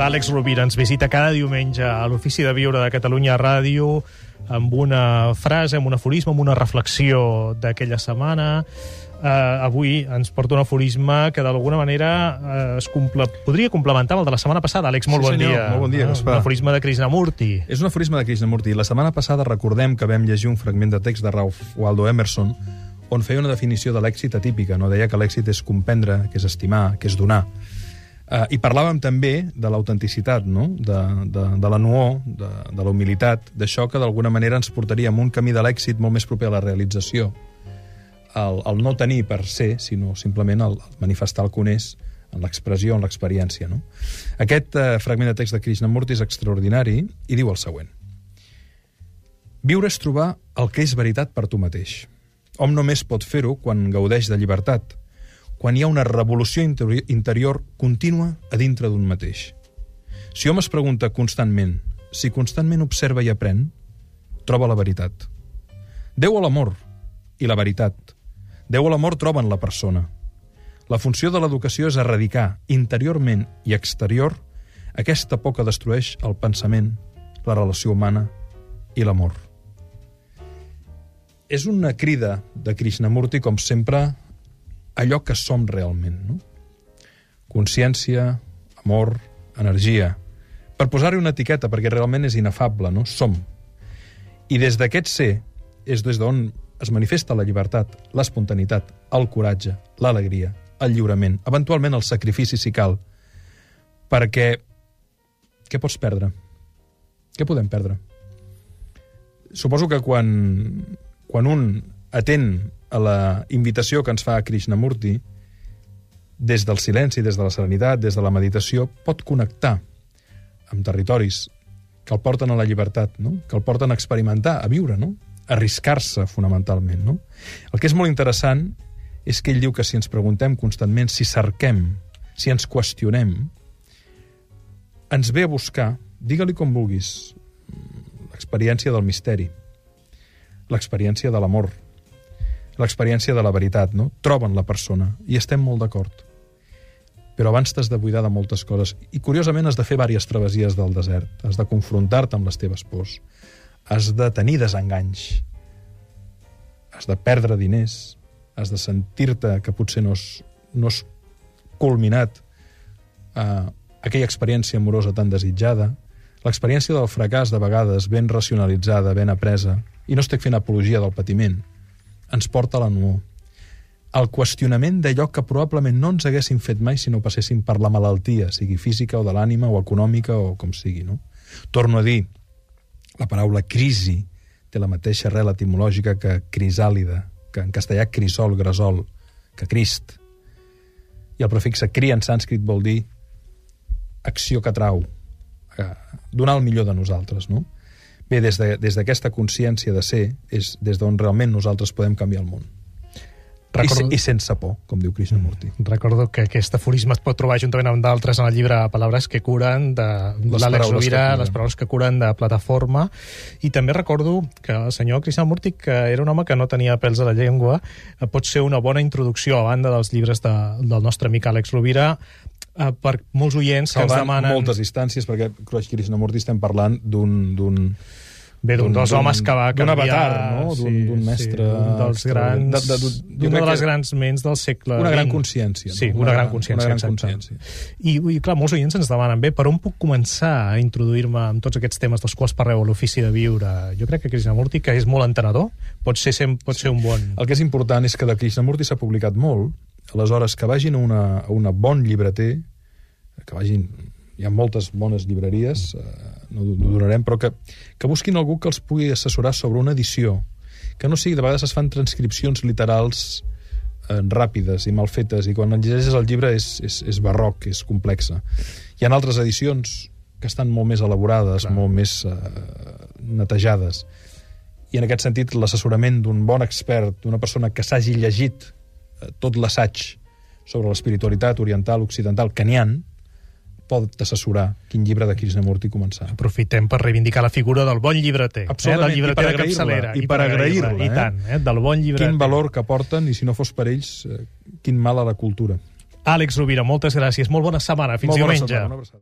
L'Àlex Rovira ens visita cada diumenge a l'Ofici de Viure de Catalunya Ràdio amb una frase, amb un aforisme, amb una reflexió d'aquella setmana. Uh, avui ens porta un aforisme que d'alguna manera uh, es comple podria complementar amb el de la setmana passada. Àlex, molt Sí, bon senyor, dia. molt bon dia, Uh, un aforisme de Krishnamurti. És un aforisme de Krishnamurti. La setmana passada recordem que vam llegir un fragment de text de Ralph Waldo Emerson on feia una definició de l'èxit atípica. No? Deia que l'èxit és comprendre, que és estimar, que és donar. Uh, I parlàvem també de l'autenticitat, no? de, de, de la nuor, de, de la humilitat, d'això que d'alguna manera ens portaria a un camí de l'èxit molt més proper a la realització. El, el no tenir per ser, sinó simplement el, el manifestar el que un és en l'expressió, en l'experiència. No? Aquest eh, fragment de text de Krishnamurti és extraordinari i diu el següent. Viure és trobar el que és veritat per tu mateix. Hom només pot fer-ho quan gaudeix de llibertat, quan hi ha una revolució interi- interior contínua a dintre d'un mateix. Si hom es pregunta constantment, si constantment observa i aprèn, troba la veritat. Déu a l'amor i la veritat. Déu a l'amor troba en la persona. La funció de l'educació és erradicar, interiorment i exterior, aquesta por que destrueix el pensament, la relació humana i l'amor. És una crida de Krishnamurti, com sempre, allò que som realment, no? Consciència, amor, energia. Per posar-hi una etiqueta, perquè realment és inefable, no? Som. I des d'aquest ser és des d'on es manifesta la llibertat, l'espontaneïtat, el coratge, l'alegria, el lliurament, eventualment el sacrifici si cal, perquè què pots perdre? Què podem perdre? Suposo que quan, quan un atén a la invitació que ens fa Krishnamurti, des del silenci, des de la serenitat, des de la meditació, pot connectar amb territoris que el porten a la llibertat, no? que el porten a experimentar, a viure, no? a arriscar-se fonamentalment. No? El que és molt interessant és que ell diu que si ens preguntem constantment, si cerquem, si ens qüestionem, ens ve a buscar, digue-li com vulguis, l'experiència del misteri, l'experiència de l'amor, l'experiència de la veritat, no? Troben la persona i estem molt d'acord. Però abans t'has de buidar de moltes coses. I, curiosament, has de fer diverses travessies del desert. Has de confrontar-te amb les teves pors. Has de tenir desenganys. Has de perdre diners. Has de sentir-te que potser no has, no has culminat eh, aquella experiència amorosa tan desitjada. L'experiència del fracàs, de vegades, ben racionalitzada, ben apresa, i no estic fent apologia del patiment, ens porta a la nuor. El qüestionament d'allò que probablement no ens haguessin fet mai si no passéssim per la malaltia, sigui física o de l'ànima o econòmica o com sigui, no? Torno a dir, la paraula crisi té la mateixa arrel etimològica que crisàlida, que en castellà crisol, gresol, que Crist. I el prefixe cri en sànscrit vol dir acció que trau, eh, donar el millor de nosaltres, no? Bé, des d'aquesta de, des consciència de ser és des d'on realment nosaltres podem canviar el món. Recordo- I, I sense por, com diu Krishnamurti. Recordo que aquest aforisme es pot trobar juntament amb d'altres en el llibre Palabres que curen de l'Àlex Rovira, les paraules que curen de plataforma i també recordo que el senyor Krishnamurti que era un home que no tenia pèls a la llengua eh, pot ser una bona introducció a banda dels llibres de, del nostre amic Àlex Rovira eh, per molts oients que ens demanen moltes distàncies, perquè Krishnamurti estem parlant d'un... d'un Bé, d'un dels d'un- homes que va d'un canviar... avatar, no? D'un- d'un mestre un dels grans... De- de- de- D'una crec de les grans ments del segle una gran consciència. Sí, no? una, gran consciència, Una gran consciència. I, I, clar, molts oients ens demanen, bé, per on puc començar a introduir-me amb tots aquests temes dels quals parleu a l'ofici de viure? Jo crec que Krishnamurti, que és molt entenedor, pot ser, sem- pot ser un bon... El que és important és que de Krishnamurti s'ha publicat molt, aleshores que vagin a una, a una bon llibreter, que vagin... Hi ha moltes bones llibreries, eh, no ho donarem, però que, que busquin algú que els pugui assessorar sobre una edició, que no sigui, de vegades es fan transcripcions literals eh, ràpides i mal fetes, i quan llegeixes el llibre és, és, és barroc, és complexa. Hi ha altres edicions que estan molt més elaborades, Clar. molt més eh, netejades. I en aquest sentit, l'assessorament d'un bon expert, d'una persona que s'hagi llegit eh, tot l'assaig sobre l'espiritualitat oriental, occidental, que n'hi han, pot assessorar quin llibre de Krishnamurti començar. Aprofitem per reivindicar la figura del bon llibreter. Absolutament, eh? Del llibreter i per de agrair-la, capçalera. i per agrair-la, I eh? tant, eh? del bon llibreter. Quin valor que porten, i si no fos per ells, eh, quin mal a la cultura. Àlex Rovira, moltes gràcies. Molt bona setmana. Fins Molt bona diumenge. setmana, una abraçada.